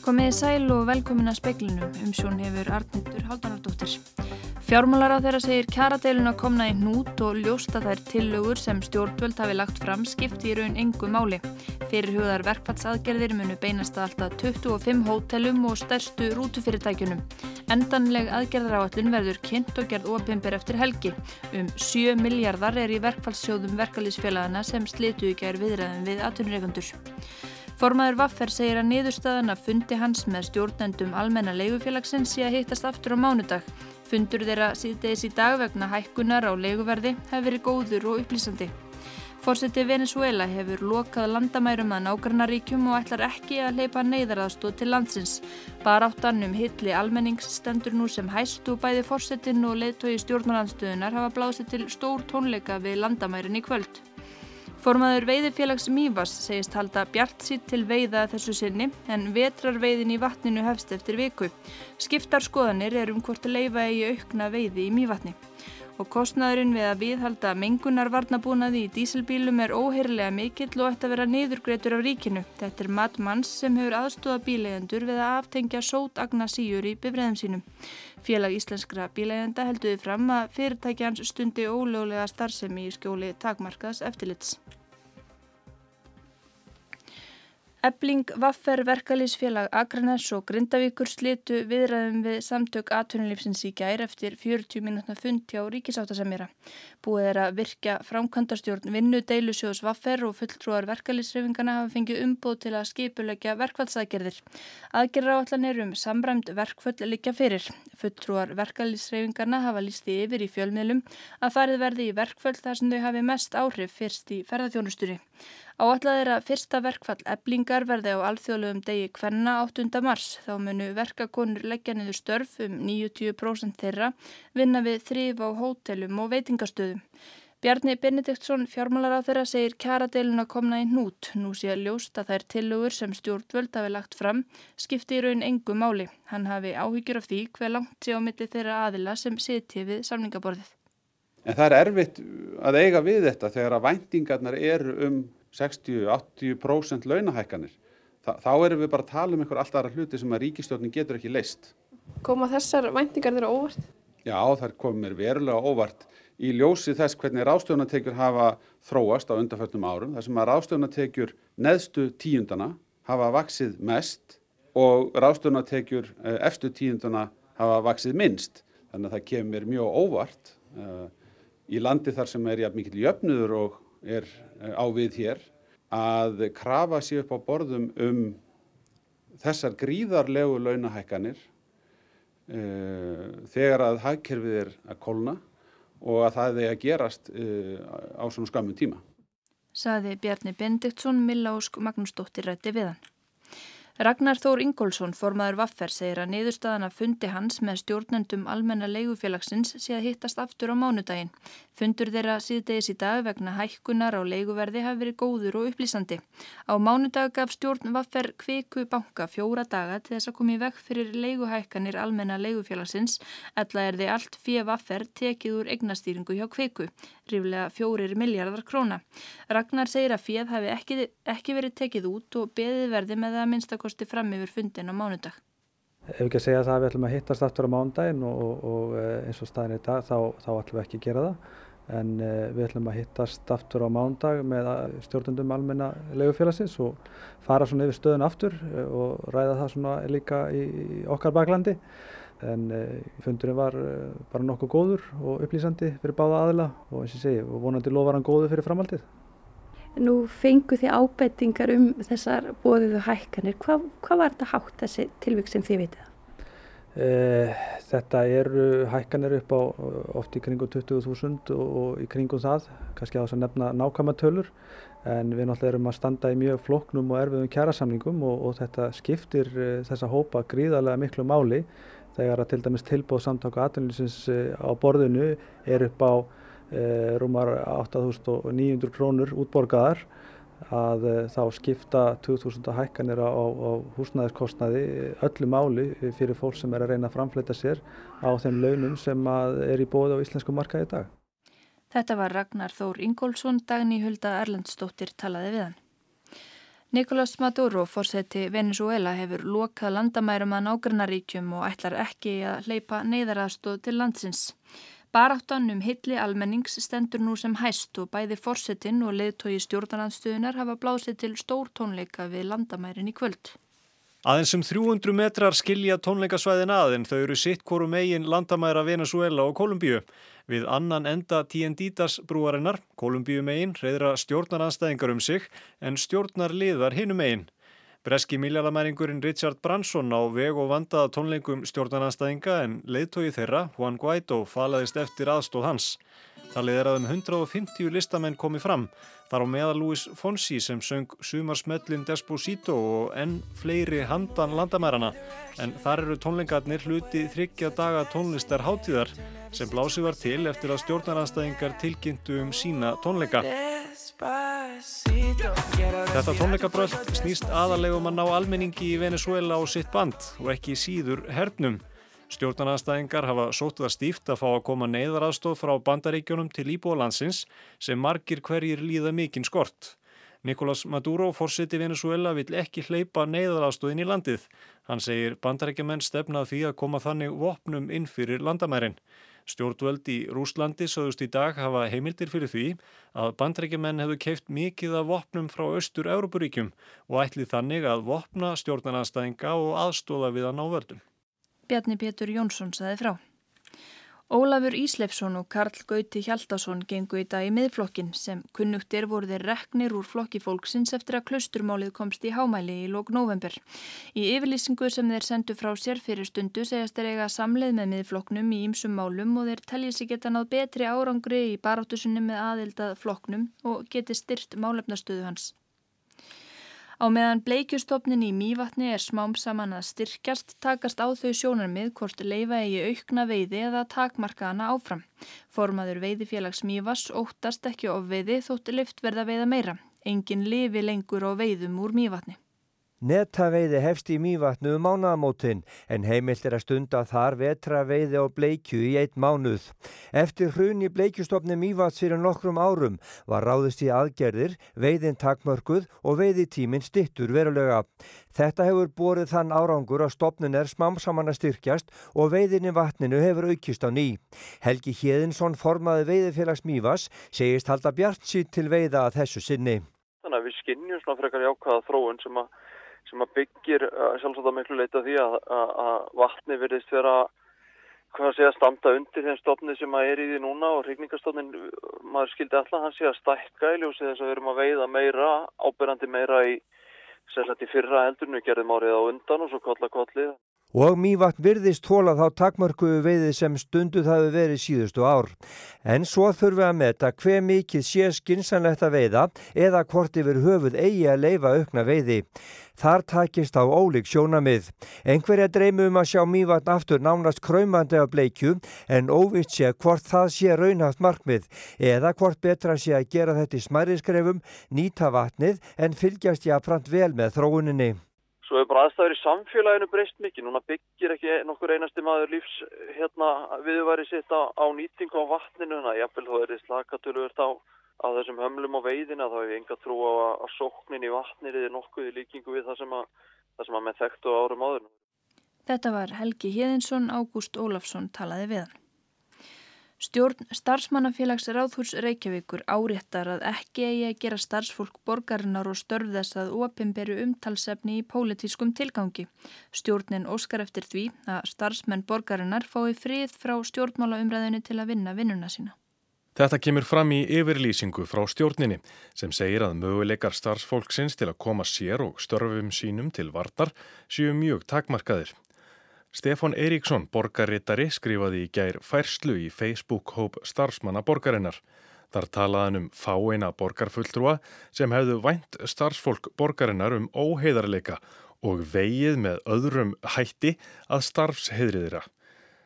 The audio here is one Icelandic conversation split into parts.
Komiði sæl og velkomin að speiklinum, umsjón hefur Arnildur Haldanardóttir. Fjármálar á þeirra segir kjaradeiluna komna í hnút og ljósta þær tillögur sem stjórnvöld hafi lagt fram skipti í raun engu máli. Fyrir hugðar verkfallsaðgerðir munu beinast að alltaf 25 hótelum og stærstu rútufyrirtækjunum. Endanleg aðgerðar áallun verður kynnt og gerð opimbir eftir helgi. Um 7 miljardar er í verkfallssjóðum verkalýsfélagana sem slitu í gerð viðræðum við aðtunreikundur. Formaður Vaffer segir að niðurstaðan að fundi hans með stjórnendum almenna leigufélagsins sé að hittast aftur á mánudag. Fundur þeirra síðdeis í dag vegna hækkunar á leiguverði hefur verið góður og upplýsandi. Fórseti Venezuela hefur lokað landamærum að nágrannaríkjum og ætlar ekki að leipa neyðaraðstóð til landsins. Baráttan um hilli almennings stendur nú sem hæst og bæði fórsetin og leittói stjórnarlandstöðunar hafa blásið til stór tónleika við landamærin í kvöld. Formaður veiðifélags Mývas segist halda bjart sítt til veiða þessu sinni en vetrarveiðin í vatninu hefst eftir viku. Skiptar skoðanir er um hvort leifa í aukna veiði í Mývatni. Og kostnaðurinn við að viðhalda mengunarvarnabúnaði í dísilbílum er óheirilega mikill og ætti að vera niðurgreitur af ríkinu. Þetta er Matt Manns sem hefur aðstóða bílegendur við að aftengja sót agna síur í bifræðum sínum. Félag íslenskra bílegenda helduði fram að fyrirtækjans stundi ólöglega starfsemi í skjóli takmarkaðs eftirlits. Ebling, Vaffer, Verkalýsfélag, Akranes og Grindavíkur slitu viðræðum við samtök aðtunulífsins í gær eftir 40 minútna fundi á ríkisáttasemjara. Búið er að virkja framkvæmdastjórn vinnu deilusjós Vaffer og fulltrúar verkalýsreifingana hafa fengið umbóð til að skipulegja verkvallsaðgerðir. Aðgerðaráallanir um samræmt verkföll líka fyrir. Fulltrúar verkalýsreifingana hafa lísti yfir í fjölmiðlum að farið verði í verkföll þar sem þau hafi mest áhrif fyrst í ferðarþjónusturi. Áallega er að fyrsta verkfall eblingar verði á alþjóðlegum degi hvenna 8. mars. Þá munu verkakonur leggja niður störf um 90% þeirra vinna við þrýf á hótelum og veitingastöðum. Bjarni Benediktsson fjármálar á þeirra segir kjaradeiluna komna í hnút. Nú sé að ljósta þær tilugur sem stjórnvöld hafi lagt fram skipti í raun engu máli. Hann hafi áhyggjur af því hver langt sé á milli þeirra aðila sem siti við samningaborðið. En það er erfitt að eiga við þetta þegar að væntingarnar eru um 60-80% launahækkanir, Þa, þá erum við bara að tala um einhver alltaf aðra hluti sem að ríkistjórnin getur ekki leist. Koma þessar væntingar þeirra óvart? Já, þær komir verulega óvart í ljósi þess hvernig rástjónatekjur hafa þróast á undarföldnum árum, þar sem að rástjónatekjur neðstu tíundana hafa vaksið mest og rástjónatekjur eh, efstu tíundana hafa vaksið minnst. Þannig að það kemur mjög óvart uh, í landi þar sem er ja, mikil jöfnudur og er eh, á við hér að krafa sér upp á borðum um þessar gríðarlegu launahækkanir uh, þegar að hagkerfið er að kolna og að það er að gerast uh, á svona skamum tíma. Saði Bjarni Bendiktsson, Milla Ósk Magnúsdóttir rætti við hann. Ragnar Þór Ingólfsson, formaður Vaffer, segir að niðurstaðan að fundi hans með stjórnendum almenna leigufélagsins sé að hittast aftur á mánudaginn. Fundur þeirra síðdegis í dag vegna hækkunar á leiguverði hafi verið góður og upplýsandi. Á mánudag gaf stjórn Vaffer kviku banka fjóra daga til þess að komi vekk fyrir leiguhækkanir almenna leigufélagsins, eðla er þið allt fyrir Vaffer tekið úr eignastýringu hjá kviku, ríflega fjórir miljardar króna. Ragnar segir að fjöð hafi ekki, ekki verið tekið út og beðið verði með að minnstakosti kosti fram yfir fundin á mánudag. Ef ekki að segja það að við ætlum að hittast aftur á mánudagin og, og, eh, eins og staðin í dag þá, þá ætlum við ekki að gera það en uh, við ætlum að hittast aftur á mánudag með stjórnundum almenna legufélagsins og fara svona yfir stöðun aftur eh, og ræða það svona líka í, okkar baklandi en fundurinn var bara nokkuð góður og upplýsandi fyrir báða aðila og eins og segi vonandi lofar hann góðu fyrir framhaldið. Nú fengu þið ábettingar um þessar bóðiðu hækkanir. Hvað, hvað var þetta hátt þessi tilvík sem þið vitið? Eh, þetta eru hækkanir upp á oft í kringum 20.000 og, í kringum það, kannski á þess að nefna nákvæma tölur en við náttúrulega erum að standa í mjög floknum og erfiðum kjærasamlingum og, og þetta skiptir eh, þessa hópa gríðarlega miklu máli þegar að til dæmis tilbóð samtaka aðlunlýsins eh, á borðinu er upp á rúmar 8.900 krónur útborgaðar að eh, þá skipta 2000 hækkanir á, á húsnæðiskostnaði öllu máli fyrir fólk sem er að reyna að framfleyta sér á þeim launum sem er í bóði á íslensku markaði í dag. Þetta var Ragnar Þór Ingólfsson, Dagný Hulda Erlendstóttir talaði við hann. Nicolás Maduro, fórseti Venezuela, hefur lokað landamærum að nágrannaríkjum og ætlar ekki að hleypa neyðaraðstóð til landsins. Baráttan um hilli almennings stendur nú sem hæst og bæði fórsetin og leðtói stjórnarandstöðunar hafa blásið til stór tónleika við landamærin í kvöld. Aðeins um 300 metrar skilja tónleikasvæðin að en þau eru sitt hvoru megin landamæra Venezuela og Kolumbíu. Við annan enda Tienditas brúarinnar, Kolumbíu megin, reyðra stjórnaranstæðingar um sig en stjórnar liðar hinu megin. Breski miljalamæringurinn Richard Branson á veg og vandaða tónleikum stjórnarnanstæðinga en leiðtói þeirra, Juan Guaidó, falaðist eftir aðstóð hans. Talið er að um 150 listamenn komi fram, þar á meða Luis Fonsi sem söng sumarsmöllin Desposito og enn fleiri handan landamærarna. En þar eru tónleikarnir hluti þryggja daga tónlistar hátíðar sem blásið var til eftir að stjórnarnanstæðingar tilkynntu um sína tónleika. Þetta tónleikabröld snýst aðalegum að ná almenningi í Venezuela á sitt band og ekki síður hernum. Stjórnarnastæðingar hafa sótið að stíft að fá að koma neyðaraðstóð frá bandaríkjónum til Íbólandsins sem margir hverjir líða mikinn skort. Nicolás Maduro, fórseti Venezuela, vill ekki hleypa neyðaraðstóðin í landið. Hann segir bandaríkjumenn stefnað því að koma þannig vopnum inn fyrir landamærin. Stjórnvöld í Rúslandi sögust í dag hafa heimildir fyrir því að bandrækjumenn hefðu keift mikið af vopnum frá austur-Európuríkjum og ætli þannig að vopna stjórnarnanstæðinga og aðstóða við að ná völdum. Bjarni Pétur Jónsson saði frá. Ólafur Ísleifsson og Karl Gauti Hjaldarsson gengu í dag í miðflokkin sem kunnugt er voru þeir reknir úr flokki fólksins eftir að klausturmálið komst í hámæli í lók november. Í yfirlýsingu sem þeir sendu frá sér fyrir stundu segjast þeir eiga samleið með miðflokknum í ýmsum málum og þeir telja sig geta náð betri árangri í baráttusunni með aðildað flokknum og geti styrt málefnastöðu hans. Á meðan bleikjustofnin í mývatni er smám saman að styrkjast takast á þau sjónarmið hvort leifa eigi aukna veiði eða takmarka hana áfram. Formaður veiðifélags mývas óttast ekki of veiði þótt lift verða veiða meira. Engin lifi lengur á veiðum úr mývatni. Netaveiði hefst í mývatnu um mánaðamótin en heimilt er að stunda þar vetraveiði á bleikju í eitt mánuð. Eftir hrun í bleikjustofni mývats fyrir nokkrum árum var ráðist í aðgerðir, veiðin takmörkuð og veiði tíminn stittur verulega. Þetta hefur borið þann árangur að stopnin er smamsamann að styrkjast og veiðin í vatninu hefur aukist á ný. Helgi Hjeðinsson formaði veiðifélags mývas segist halda bjart sítt til veiða að þessu sinni. Þannig að við skinnjum svona frekar jákvæða þróun sem að sem að byggir uh, sjálfsagt að miklu leita því að, að, að vatni verðist vera hvað sé að standa undir þeim stofni sem að er í því núna og hrigningarstofnin maður skildi alltaf hann sé að stækka í ljósi þess að við erum að veiða meira ábyrjandi meira í, í fyrra eldurnu gerðum árið á undan og svo kolla kollið og Mývatn virðist hóla þá takmörkuðu veiði sem stundu það hefur verið síðustu ár. En svo þurfum við að meta hver mikið sé skinsanlegt að veiða eða hvort yfir höfuð eigi að leifa aukna veiði. Þar takist á ólík sjónamið. Engverja dreymum að sjá Mývatn aftur nánast kræmandi af bleikju en óvitt sé hvort það sé raunhaft markmið eða hvort betra sé að gera þetta í smæri skrefum, nýta vatnið en fylgjast jáfnframt vel með þróuninni. Svo er bara aðstæður í samfélaginu breyst mikið. Núna byggir ekki nokkur einasti maður lífs hérna, viðværi sitt á, á nýtingu á vatninu. Jafnvel þó er þið slakatöluvert á, á þessum hömlum á veiðina. Þá hefur enga trú á að, að sóknin í vatnir er nokkuð í líkingu við það sem að, það sem að með þekktu árum áður. Þetta var Helgi Hjeðinsson, Ágúst Ólafsson talaði við hann. Stjórn starfsmannafélags Ráðhús Reykjavíkur áréttar að ekki eigi að gera starfsfólk borgarinnar og störf þess að opimberu umtalsefni í pólitískum tilgangi. Stjórnin óskar eftir því að starfsmenn borgarinnar fái frið frá stjórnmálaumræðinu til að vinna vinnuna sína. Þetta kemur fram í yfirlýsingu frá stjórninni sem segir að möguleikar starfsfólksins til að koma sér og störfum sínum til vartar séu mjög takmarkaðir. Stefan Eiríksson, borgarritari, skrifaði í gær færslu í Facebook-hóp starfsmanna borgarinnar. Þar talaðan um fáeina borgarfulltrúa sem hefðu vænt starfsfólk borgarinnar um óheiðarleika og vegið með öðrum hætti að starfsheyðriðira.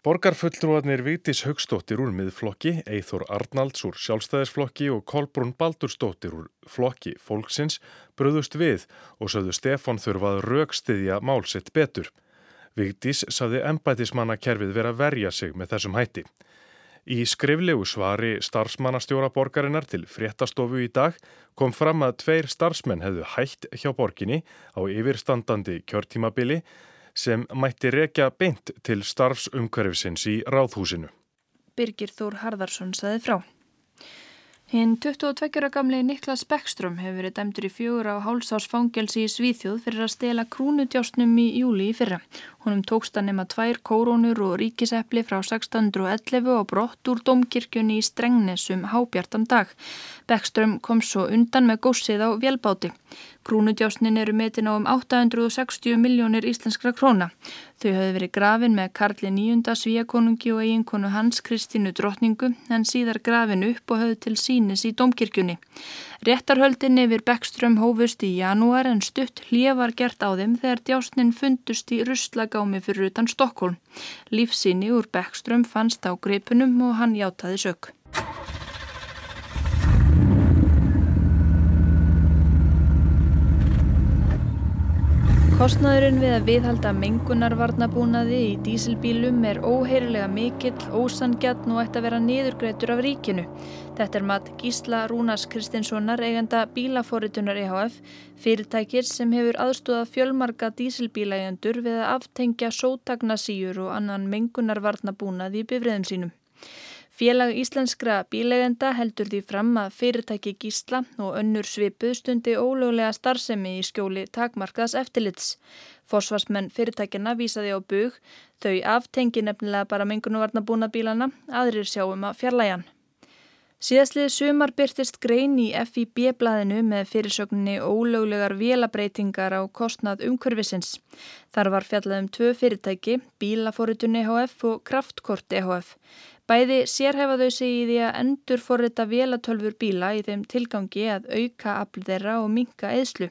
Borgarfulltrúarnir Vítis Högstóttir úr miðflokki, Eithor Arnalds úr sjálfstæðisflokki og Kolbrún Baldurstóttir úr flokki fólksins bröðust við og sögðu Stefan þurfað raukstiðja málsitt betur. Vigdís saði ennbætismanna kerfið vera verja sig með þessum hætti. Í skriflegu svari starfsmannastjóra borgarinnar til fréttastofu í dag kom fram að tveir starfsmenn hefðu hætt hjá borginni á yfirstandandi kjörtímabili sem mætti rekja beint til starfsumhverfisins í ráðhúsinu. Birgir Þór Harðarsson saði frá. Hinn 22 gamli Niklas Beckström hefur verið dæmdur í fjögur á hálsásfangelsi í Svíþjóð fyrir að stela krúnudjásnum í júli í fyrra. Honum tókst að nema tvær kórónur og ríkisepli frá 1611 og brott úr domkirkjunni í Strengnesum hábjartan dag. Beckström kom svo undan með góssið á vélbáti. Krúnudjásnin eru metin á um 860 miljónir íslenskra króna. Þau höfðu verið grafin með Karli nýjunda svíakonungi og eiginkonu hans Kristínu drottningu en síðar grafin upp og höfðu til sínis í domkirkjunni. Réttarhöldin yfir Beckström hófust í janúar en stutt hlið var gert á þeim þegar djásnin fundust í ruslagámi fyrir utan Stokkólm. Lífsíni úr Beckström fannst á greipunum og hann játaði sök. Kostnaðurinn við að viðhalda mengunarvarnabúnaði í dísilbílum er óheirilega mikill, ósangjarn og ætti að vera niðurgreitur af ríkinu. Þetta er mat Gísla Rúnas Kristinssonar eigenda bílaforritunar EHF, fyrirtækir sem hefur aðstóðað fjölmarka dísilbílægjandur við að aftengja sótagnasýjur og annan mengunarvarnabúnaði í bifriðum sínum. Félag íslenskra bílegenda heldur því fram að fyrirtæki gísla og önnur svipuð stundi ólöglega starfsemi í skjóli takmarkaðs eftirlits. Forsvarsmenn fyrirtækina vísaði á bug, þau aftengi nefnilega bara mengunuvarna búna bílana, aðrir sjáum að fjarlægan. Síðastlið sumar byrtist grein í FIB-blaðinu með fyrirsögninni ólöglegar vélabreitingar á kostnað umhverfisins. Þar var fjallað um tvö fyrirtæki, Bílaforritun EHF og Kraftkort EHF. Bæði sérhefa þau sig í því að endur forrita vélatölfur bíla í þeim tilgangi að auka afl þeirra og minka eðslu.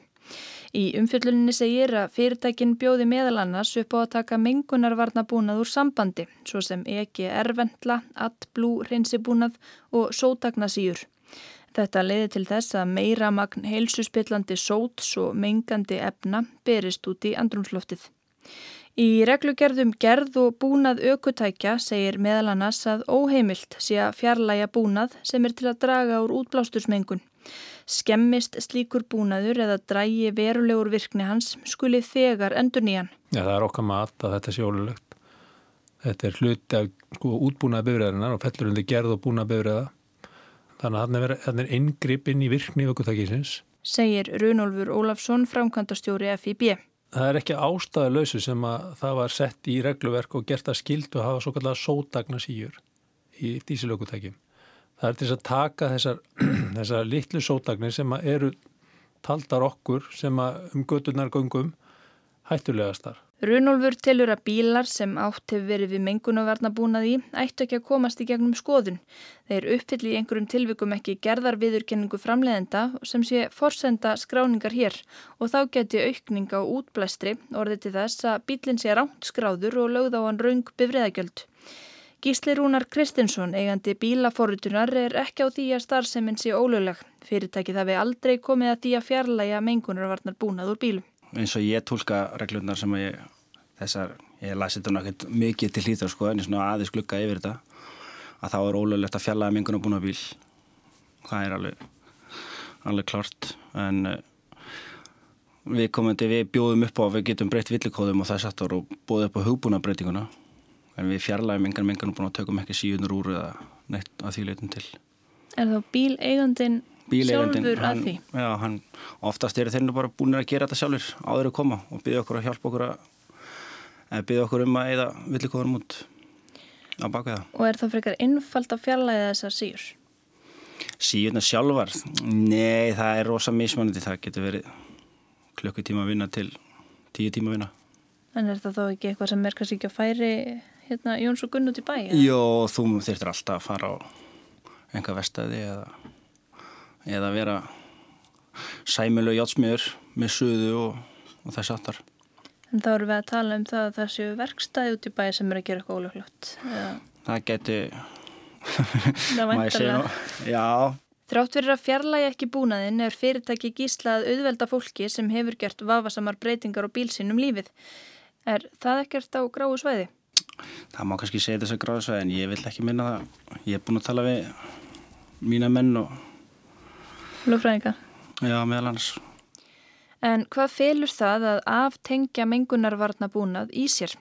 Í umfjölluninni segir að fyrirtækin bjóði meðal annars upp á að taka mengunarvarna búnað úr sambandi, svo sem EGR-vendla, AdBlue hreinsibúnað og sótagnasýjur. Þetta leiði til þess að meira magn heilsuspillandi sóts og mengandi efna berist út í andrumsloftið. Í reglugerðum gerð og búnað aukutækja segir meðal annars að óheimilt sé að fjarlæga búnað sem er til að draga úr útblástursmengun. Skemmist slíkur búnaður eða drægi verulegur virkni hans skuli þegar endur nýjan. Já, það er okkar mat að þetta sé ólulegt. Þetta er hluti af sko, útbúnað bifræðinar og fellur undir gerð og búnað bifræða. Þannig að þetta er inngrip inn í virkni aukutækisins. Segir Runolfur Ólafsson, framkvæmdastjóri FIB. Það er ekki ástæðuleysu sem að það var sett í regluverk og gert að skildu að hafa svo kallega sótagnasýjur í dísilökutækjum. Það er til að taka þessar, þessar litlu sótagnir sem eru taldar okkur sem um göturnar gungum hættulegastar. Runolfur telur að bílar sem átt hefur verið við mengunavarnabúnað í ættu ekki að komast í gegnum skoðun. Þeir uppfylli í einhverjum tilvikum ekki gerðar viðurkenningu framleiðenda sem sé forsenda skráningar hér og þá geti aukning á útblæstri orðið til þess að bílinn sé ránt skráður og lögð á hann raung bifriðagjöld. Gísli Rúnar Kristinsson, eigandi bílaforrutunar, er ekki á því að starfseminn sé ólögleg. Fyrirtækið hafi aldrei komið að því að fjarlæga mengunarvarnar búnað úr bílum eins og ég tólka reglurnar sem ég þessar, ég lasi þetta náttúrulega mikið til hlýtar sko en ég svona aðeins glukka yfir þetta að þá er ólöflegt að fjalla mengun og búna bíl það er alveg alveg klart en uh, við komandi við bjóðum upp á að við getum breytt villikóðum og það satt og bóðum upp á hugbúna breytinguna en við fjarlægum engan mengun og búna og tökum ekki síðunur úr eða neitt að því leitum til Er þá bíl eigandin sjálfur að því? Já, hann, oftast eru þeir nú bara búin að gera þetta sjálfur áður að koma og byggja okkur að hjálpa okkur að byggja okkur um að eða villikóðurum út á það. Og er það frekar innfald að fjarlæða þessar síur? Síurna sjálfar? Nei, það er rosa mismannandi. Það getur verið klukkutíma að vinna til tíu tíma að vinna. En er það þá ekki eitthvað sem er kannski ekki að færi hérna, Jóns og Gunn út í bæ? Jó, þú þurftir alltaf að fara á enga vestæði eða eða vera sæmilu hjátsmiður með suðu og, og þess aftar. En þá eru við að tala um það að það séu verkstæði út í bæði sem eru að gera eitthvað ólöflögt. Það geti... það væntalega. Já. Þrátt fyrir að fjarlægi ekki búnaðinn er fyrirtæki gíslað auðvelda fólki sem hefur gert vafasamar breytingar á bílsinnum lífið. Er það ekkert á gráu svæði? Það má kannski segja þess að gráðsvæði en ég vil ekki minna það. Ég er búin að tala við mína menn og... Lúfræðinga? Já, meðal annars. En hvað felur það að aftengja mengunarvarna búnað í sér?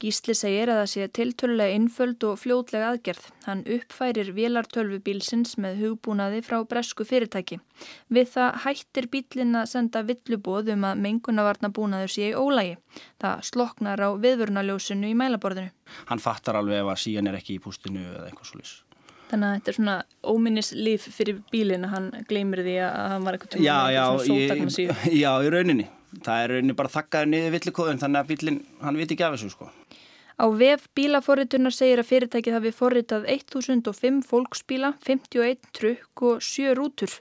Gísli segir að það sé tiltölulega innföld og fljótlega aðgerð. Hann uppfærir vélartölvu bílsins með hugbúnaði frá bresku fyrirtæki. Við það hættir bílin að senda villubóð um að mengunarvarna búnaður sé í ólægi. Það sloknar á viðvörnaljósinu í mælaborðinu. Hann fattar alveg ef að síjan er ekki í pústinu eða eitthvað svolítið. Þannig að þetta er svona óminnislíf fyrir bílinn að hann gleymir því að hann var eitthvað tjóma já, já, já, í rauninni. Það er rauninni bara þakkaður niður villikóðun þannig að bílinn, hann viti ekki af þessu sko. Á vef bílaforritunar segir að fyrirtækið hafi forritað 1005 fólksbíla, 51 trukk og 7 rútur.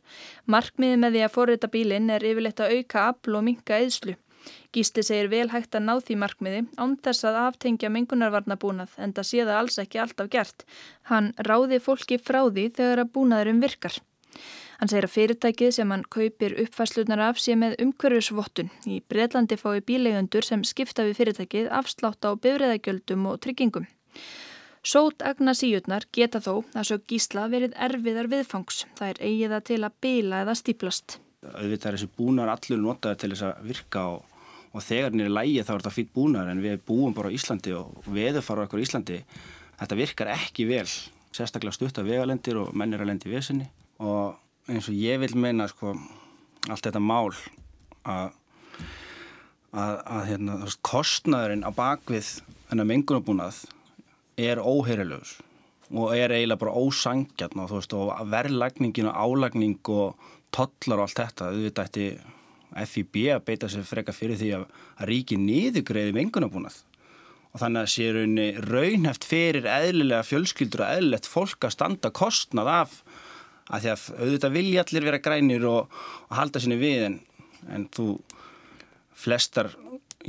Markmiði með því að forrita bílinn er yfirleitt að auka afl og minka eðslu. Gísli segir vel hægt að ná því markmiði án þess að aftengja mengunarvarnabúnað en það sé það alls ekki alltaf gert. Hann ráði fólki frá því þegar að búnaðurum virkar. Hann segir að fyrirtækið sem hann kaupir uppfæslunar af sé með umhverfisvottun. Í Breitlandi fái bílegundur sem skipta við fyrirtækið afslátt á bifræðagjöldum og tryggingum. Sót agna síutnar geta þó að svo gísla verið erfiðar viðfangs. Það er eigiða til að bila eða stíplast. Auðvitað er þessi búnar allur notaður til þess að virka og og þegar í lægi þá er þetta fýtt búnar en við búum bara á Íslandi og veður fara okkur í Íslandi. Þetta virkar ekki vel sérstaklega stutt af vegalendir og menn er að lendi í vesinni. Og eins og ég vil meina sko allt þetta mál að að, að hérna, kostnaðurinn á bakvið þennan mengunabúnað er óheyrilegur og er eiginlega bara ósangjarn og, og verðlagningin og álagning og tollar og allt þetta, auðvitað ætti FIB að beita sér freka fyrir því að, að ríki niðugreiði mengunabúnað og þannig að sé raunni raunheft fyrir eðlilega fjölskyldur og eðlilegt fólk að standa kostnað af að því að auðvitað vilja allir vera grænir og, og halda sinni við en, en þú flestar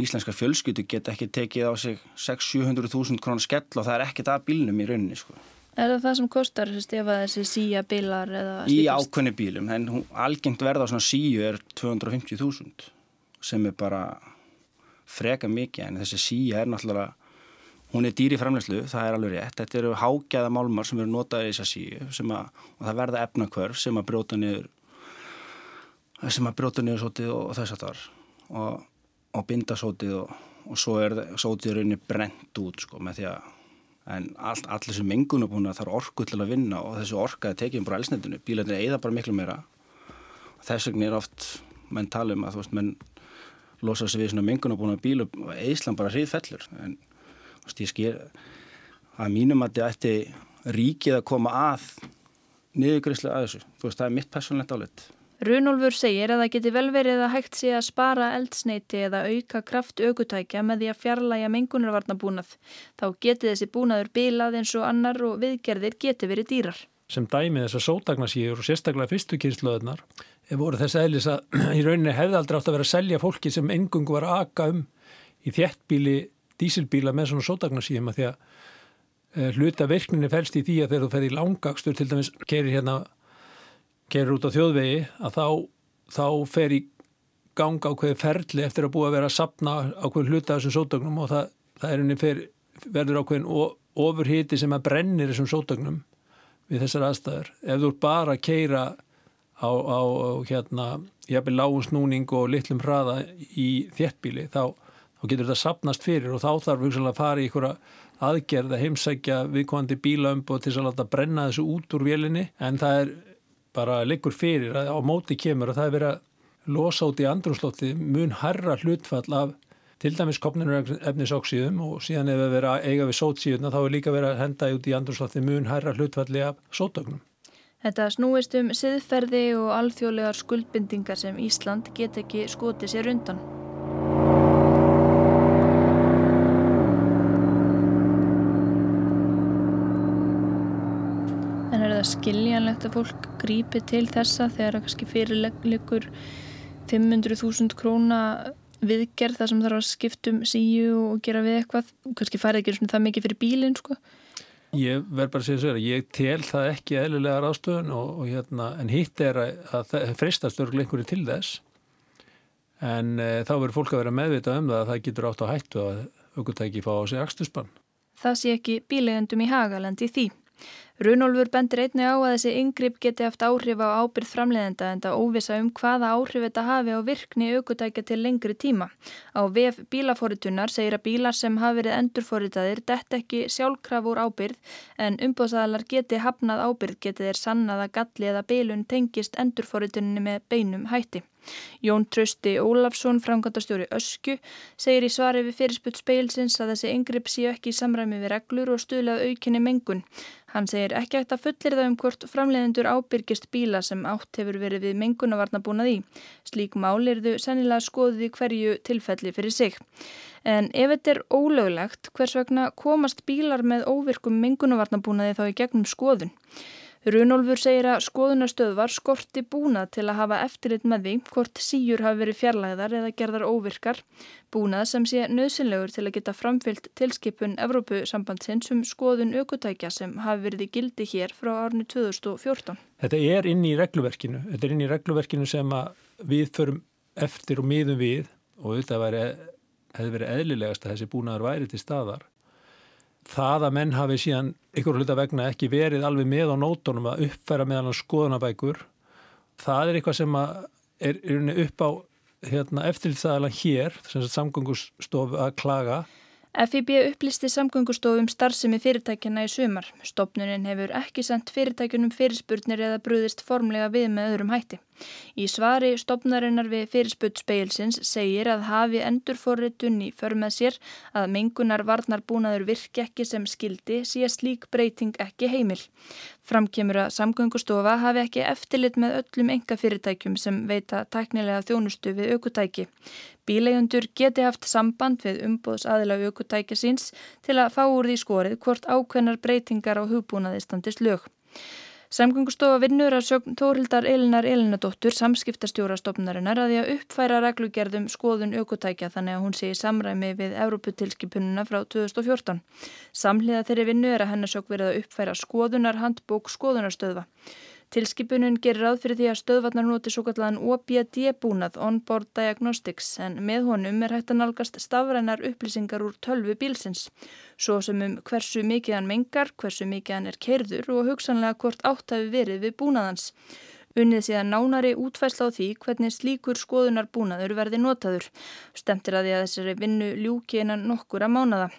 íslenska fjölskyldur geta ekki tekið á sig 600-700.000 krónar skell og það er ekkert að bílnum í rauninni sko. Er það það sem kostar ef þessi síja bílar? Í ákveðni bílum, en algengt verða svona síju er 250.000 sem er bara freka mikið en þessi síja er náttúrulega hún er dýri framlegslu, það er alveg rétt þetta eru hágæða málmar sem eru notað í þessa síu að, og það verða efnakvörf sem að brjóta niður sem að brjóta niður sótið og, og þess að það var og, og binda sótið og, og svo er sótið rauninni brent út sko með því að en all, allir þessu mengunabúna þarf orku til að vinna og þessu orka er tekið um bara elsnendinu, bílarnir eigða bara miklu meira. Og þess vegna er oft menn tala um að þú veist, menn losa sig við svona mengunabúna bílu og eðslan bara hrið fellur. En þú veist, ég skil að mínum að þetta ætti ríkið að koma að niðugrislega að þessu, þú veist, það er mitt personlegt álit Runolfur segir að það geti vel verið að hægt sé að spara eldsneiti eða auka kraft aukutækja með því að fjarlæga mengunarvarnabúnað. Þá geti þessi búnaður bilað eins og annar og viðgerðir geti verið dýrar. Sem dæmi þessar sótagnasíður og sérstaklega fyrstu kynnslöðunar voru þess aðlis að í rauninni hefði aldrei átt að vera að selja fólki sem engungu var að aka um í þjettbíli, dísilbíla með svona sótagnasíðum að því að eh, hluta virkninni fælst í því að þegar þú ferði í langakstur til dæmis kerir hérna gerir út á þjóðvegi að þá, þá fer í ganga ákveði ferli eftir að búa að vera að sapna ákveði hluta þessum sótögnum og það, það er unni fer, verður ákveðin ofurhiti sem að brennir þessum sótögnum við þessar aðstæður. Ef þú er bara að keira á, á hérna, jafnveg lágunsnúning og litlum hraða í þjettbíli þá, þá getur þetta sapnast fyrir og þá þarf við að fara í einhverja aðgerð að heimsækja viðkvæmandi bílaumbo til að láta brenna þessu út úr vélinni en það er bara liggur fyrir að á móti kemur og það er verið að losa út í andrumslótti mun herra hlutfall af til dæmis kopninu efnisóksíðum og síðan ef við verið að eiga við sótsíðuna þá er líka verið að henda út í andrumslótti mun herra hlutfalli af sótögnum. Þetta snúist um siðferði og alþjóðlegar skuldbindingar sem Ísland get ekki skotið sér undan. Það skiljanlegt að fólk grípi til þessa þegar það kannski fyrirlegur 500.000 króna viðgerð þar sem þarf að skiptum síu og gera við eitthvað. Kannski farið ekki það mikið fyrir bílinn sko. Ég verð bara að segja svo ég tel það ekki eðlilega ráðstöðun og, og hérna, en hitt er að, að það freistast örgulega einhverju til þess. En e, þá verður fólk að vera meðvita um það að það getur átt á hættu að aukvöntæki fá á sig axtusbann Það sé ekki bílegendum í hagalendi því. Runolfur bendir einni á að þessi yngripp geti haft áhrif á ábyrð framleiðenda en það óvisa um hvaða áhrif þetta hafi á virkni aukutækja til lengri tíma. Á VF bílaforitunar segir að bílar sem hafi verið endurforitaðir dett ekki sjálfkraf úr ábyrð en umbóðsæðalar geti hafnað ábyrð geti þeir sannað að galli eða bílun tengist endurforituninni með beinum hætti. Jón Trösti Ólafsson, framkvæmdastjóri Ösku, segir í svari við fyrirspunt speilsins að þessi yngripp séu ekki í samræmi við reglur og stuðlað aukinni mengun. Hann segir ekki eftir að fullir það um hvort framleiðendur ábyrgist bíla sem átt hefur verið við mengunavarna búnað í. Slík mál er þau sennilega skoðið í hverju tilfelli fyrir sig. En ef þetta er ólöglegt, hvers vegna komast bílar með óvirkum mengunavarna búnaði þá í gegnum skoðun? Runolfur segir að skoðunastöðvar skorti búnað til að hafa eftirlit með því hvort síjur hafi verið fjarlæðar eða gerðar óvirkar, búnað sem sé nöðsynlegur til að geta framfyllt tilskipun Evrópusambandsins um skoðun aukutækja sem hafi verið í gildi hér frá árni 2014. Þetta er inn í regluverkinu, þetta er inn í regluverkinu sem við förum eftir og miðum við og þetta hefði verið eðlilegast að þessi búnaður væri til staðar það að menn hafi síðan ykkur hluta vegna ekki verið alveg með á nótunum að uppfæra meðan skoðunabækur það er eitthvað sem er upp á hérna, eftirlitsaðalan hér samgöngustofu að klaga FIB upplisti samgöngustofum starfsemi fyrirtækjana í sumar. Stopnunin hefur ekki sendt fyrirtækjunum fyrirspurnir eða brúðist formlega við með öðrum hætti. Í svari stopnarinnar við fyrirspurt speilsins segir að hafi endurforritun í för með sér að mengunar varnar búnaður virki ekki sem skildi síðast lík breyting ekki heimil. Framkemur að samgöngustofa hafi ekki eftirlit með öllum enga fyrirtækjum sem veita tæknilega þjónustu við aukutæki. Bílegjundur geti haft samband við umbóðsaðila aukutækja síns til að fá úr því skorið hvort ákveðnar breytingar á hugbúnaði standist lög. Samgöngustofa vinnur að sögn Tórildar Elinar Elinadóttur samskiptastjórastofnarinnar að því að uppfæra reglugerðum skoðun aukutækja þannig að hún sé í samræmi við Európutilskipununa frá 2014. Samhliða þeirri vinnu er að hennasök verið að uppfæra skoðunar handbók skoðunarstöðva. Tilskipunin gerir ráð fyrir því að stöðvarnar noti svo kallan OBD-búnað On-Board Diagnostics en með honum er hægt að nálgast stafrænar upplýsingar úr tölvu bílsins, svo sem um hversu mikið hann mengar, hversu mikið hann er keirður og hugsanlega hvort átt hafi verið við búnaðans. Unnið síðan nánari útfæsla á því hvernig slíkur skoðunar búnaður verði notaður. Stemtir að því að þessari vinnu ljúki einan nokkura mánada.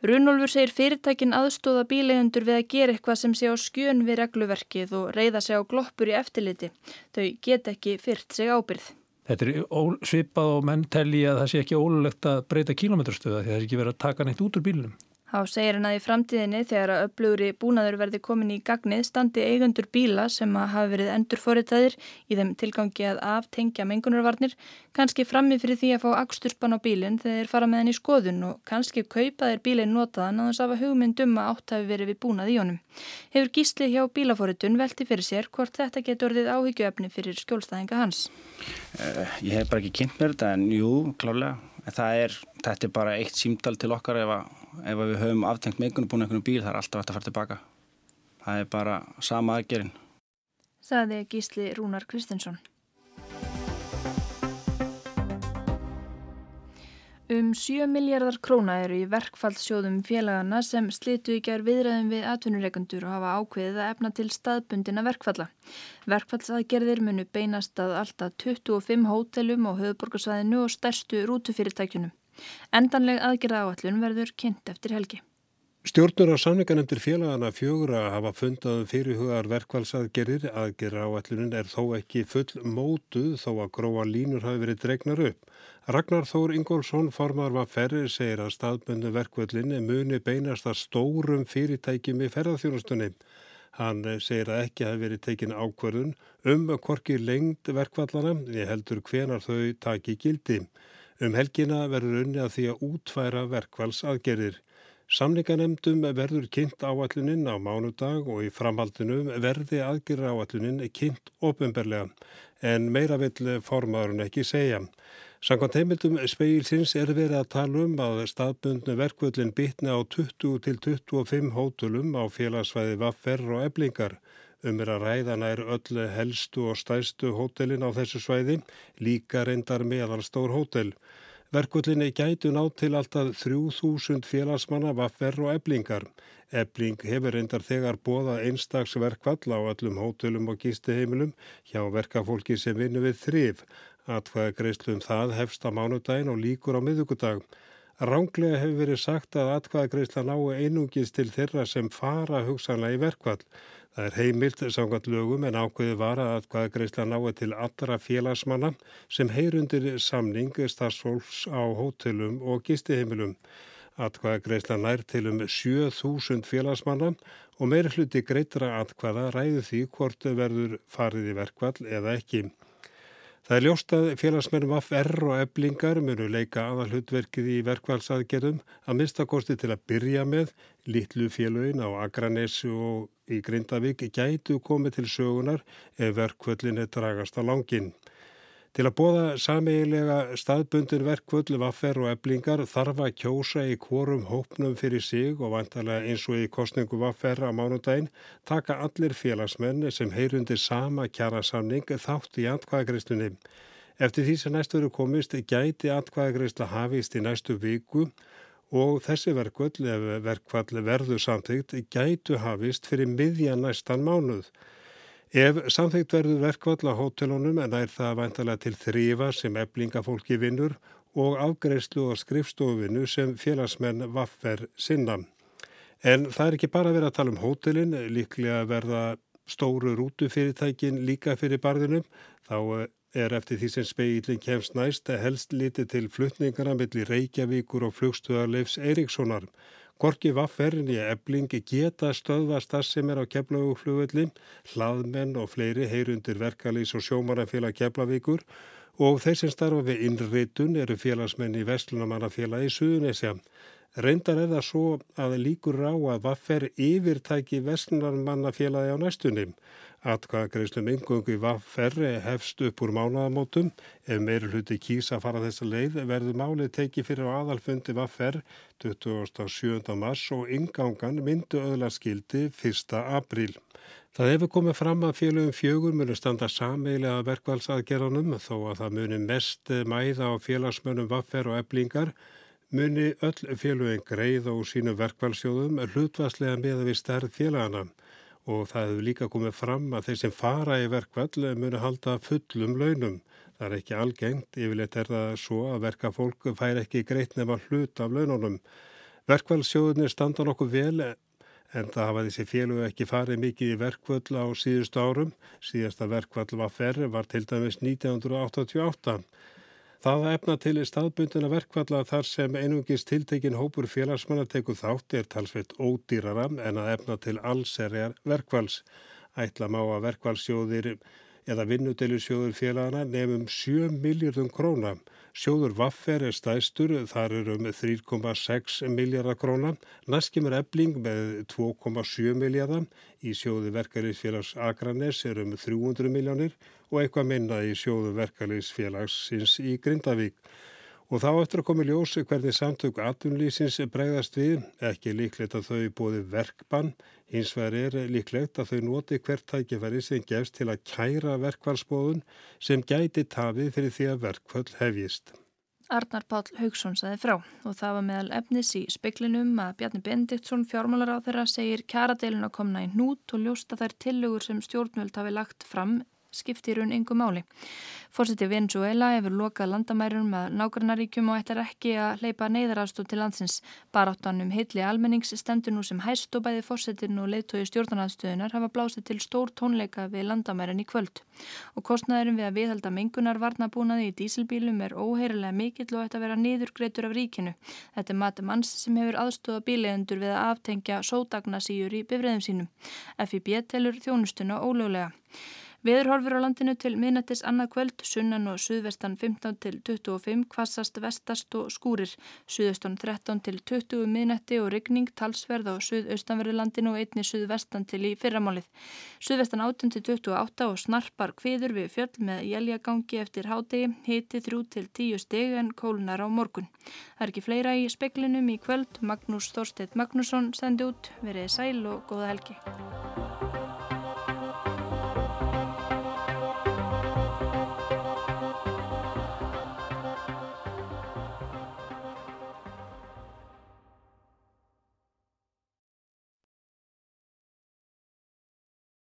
Runolfur segir fyrirtækin aðstóða bílegundur við að gera eitthvað sem sé á skjön við regluverkið og reyða sig á gloppur í eftirliti. Þau get ekki fyrt sig ábyrð. Þetta er svipað og menn telli að það sé ekki ólulegt að breyta kílometrastöða því það er ekki verið að taka neitt út úr bílunum. Há segir hann að í framtíðinni þegar að upplugri búnaður verði komin í gagnið standi eigundur bíla sem að hafa verið endur foritaðir í þeim tilgangi að aftengja mengunarvarnir, kannski frammi fyrir því að fá aksturpan á bílinn þegar þeir fara með hann í skoðun og kannski kaupa þeir bílinn notaðan að þess að hugmyndum að átt hafi verið við búnað í honum. Hefur gíslið hjá bílaforitun velti fyrir sér hvort þetta getur orðið áhyggjöfni fyrir skjólstæðinga hans? Uh, ég hef bara ekki kynnt mér þetta en jú, klálega. Er, þetta er bara eitt símdal til okkar ef, að, ef að við höfum aftengt mengunum búin einhvern bíl það er alltaf hægt að fara tilbaka það er bara sama aðgerinn Saði Gísli Rúnar Kristinsson Um 7 miljardar króna eru í verkfallssjóðum félagana sem slitu í gerð viðræðum við atvinnureikundur og hafa ákveðið að efna til staðbundina verkfalla. Verkfallsaðgerðir munu beinast að alltaf 25 hótelum á höfuborgarsvæðinu og stærstu rútufyrirtækjunum. Endanleg aðgerða áallun verður kynnt eftir helgi. Stjórnur á samninganemndir félagana fjögur að hafa fundað fyrirhugar verkfallsaðgerðir. Aðgerða áallunin er þó ekki full mótuð þó að gróa línur hafi verið dregnar upp. Ragnar Þór Ingólfsson, formar var ferri, segir að staðböndu verkvöldinni muni beinast að stórum fyrirtækjum í ferðarþjónustunni. Hann segir að ekki hafi verið tekin ákverðun um hvorki lengd verkvallana, ég heldur hvenar þau taki gildi. Um helgina verður unni að því að útfæra verkvallsaðgerðir. Samninganemdum verður kynnt áallunin á mánudag og í framhaldinu verði aðgerra áallunin kynnt ofinberlega en meira vill formaðurinn ekki segja. Sankant heimildum speilsins er verið að tala um að staðbundnu verkvöldin bitni á 20-25 hótulum á félagsvæði vaffer og eblingar. Um er að ræðana er öll helstu og stæstu hótelin á þessu svæði, líka reyndar meðal stór hótel. Verkvöllinni gætu nátt til alltaf 3000 félagsmanna vaffer og eblingar. Ebling hefur reyndar þegar bóðað einstagsverkvall á öllum hótelum og gísteheimilum hjá verkafólki sem vinnu við þrif. Atfæða greiðslum það hefst á mánudagin og líkur á miðugudag. Ránglega hefur verið sagt að atkvæða greiðsla nái einungis til þeirra sem fara hugsanlega í verkvall. Það er heimilt samkvæmt lögum en ákveði var að hvaða greiðsla nái til allra félagsmanna sem heyrundir samning starfsfólks á hótelum og gistiheimilum. Atkvæða greiðsla nær til um 7000 félagsmanna og meiri hluti greitra atkvæða ræðu því hvort verður farið í verkvall eða ekki. Það er ljóst að félagsmennum AFR og eblingar munu leika aðal hlutverkið í verkvælsaðgerðum að minnstakosti til að byrja með litlu félögin á Akranessu og í Grindavík gætu komið til sögunar ef verkvöllin er dragast á langin. Til að bóða sameigilega staðbundin verkvöld, vaffer og eblingar þarf að kjósa í kvorum hópnum fyrir sig og vantarlega eins og í kostningu vaffer á mánudaginn taka allir félagsmenn sem heyrundi sama kjærasamning þátt í atkvæðagreistunni. Eftir því sem næstu eru komist gæti atkvæðagreisla hafist í næstu viku og þessi verkvöld, ef verkvall verður samtíkt, gætu hafist fyrir miðja næstan mánuð. Ef samþygt verður verkvall á hótelunum en er það vantalega til þrýfa sem eblingafólki vinnur og afgreifslu og skrifstofinu sem félagsmenn vaffer sinna. En það er ekki bara að vera að tala um hótelin, líklega verða stóru rútufyrirtækin líka fyrir barðinum. Þá er eftir því sem speilin kemst næst helst litið til flutningarna millir Reykjavíkur og flugstöðarleifs Eiríkssonar. Gorki Vafferin í eblingi geta stöðvast það sem er á keflaguflugvöldin, hlaðmenn og fleiri heyrundir verkalýs og sjómarafélag keflavíkur og þeir sem starfa við innritun eru félagsmenn í Vestlunamannafélagi Suðunisja. Reyndar er það svo að líkur á að Vaffer yfirtæki Vestlunamannafélagi á næstunum. Atkvæðagreislum yngöngu í Vafferri hefst upp úr mánaðamótum. Ef meiri hluti kýsa fara þessa leið verður málið tekið fyrir á aðalfundi Vaffer 27. mars og yngangan myndu öðla skildi 1. apríl. Það hefur komið fram að félögum fjögur munu standa sameilega verkvælsaðgerðanum þó að það muni mest mæða á félagsmönum Vaffer og eblingar muni öll félögum greið og sínu verkvælsjóðum hlutvarslega meða við stærð félagana og það hefur líka komið fram að þeir sem fara í verkvall munu halda fullum launum. Það er ekki algengt, yfirleitt er það svo að verka fólk fær ekki greitt nefn að hluta af laununum. Verkvallsjóðunir standa nokkuð vel en það hafa þessi félög ekki farið mikið í verkvall á síðustu árum. Síðasta verkvall var ferri var til dæmis 1988. Það að efna til staðbundina verkvalla þar sem einungis tiltekin hópur félagsmanna teku þátt er talsveit ódýrara en að efna til allserjar verkvalls. Ætla má að verkvallsjóðir eða vinnudelusjóður félagana nefnum 7 miljardum króna. Sjóður Vaffer er stæstur, þar er um 3,6 miljardar króna. Næskimur ebling með 2,7 miljardar. Í sjóðu verkefliðsfélags Akranes er um 300 miljónir og eitthvað minna í sjóðu verkefliðsfélagsins í Grindavík. Og þá eftir að komi ljósi hvernig samtök atvinnlýsins bregðast við, ekki líklegt að þau bóði verkbann, hins vegar er líklegt að þau noti hvert tækifæri sem gefst til að kæra verkvallsbóðun sem gæti tafið fyrir því að verkvall hefjist. Arnar Páll Haugsson saði frá og það var meðal efnis í speklinum að Bjarni Bendiktsson fjármálar á þeirra segir kjaradeilin að komna í nút og ljósta þær tillögur sem stjórnvöld hafi lagt fram skipti í raun yngu máli. Fórseti Venezuela hefur lokað landamærum að nágrannaríkjum og ætlar ekki að hleypa neyðarafstóð til landsins. Baráttan um heitli almennings stendur nú sem hæst og bæði fórsetin og leittói stjórnarnaðstöðunar hafa blásið til stór tónleika við landamærin í kvöld. Og kostnæðurum við að viðhalda mengunar varnabúnaði í dísilbílum er óheirilega mikill og ætti að vera niðurgreitur af ríkinu. Þetta er mati manns sem hefur aðstóða bílegendur við að aftengja sódagnarsýjur í bifræðum sínum. FIB telur þjónustuna ólöglega. Veðurhorfur á landinu til miðnættis annað kvöld, sunnan og suðvestan 15 til 25, kvassast vestast og skúrir, suðaustan 13 til 20 miðnætti og rigning, talsverð á suðaustanverðu landinu og einni suðvestan til í fyrramálið. Suðvestan 18 til 28 og snarpar kviður við fjöll með jæljagangi eftir hádegi, hiti 3 til 10 steg en kólunar á morgun. Það er ekki fleira í speklinum í kvöld, Magnús Þorsteit Magnússon sendi út, verið sæl og góða helgi.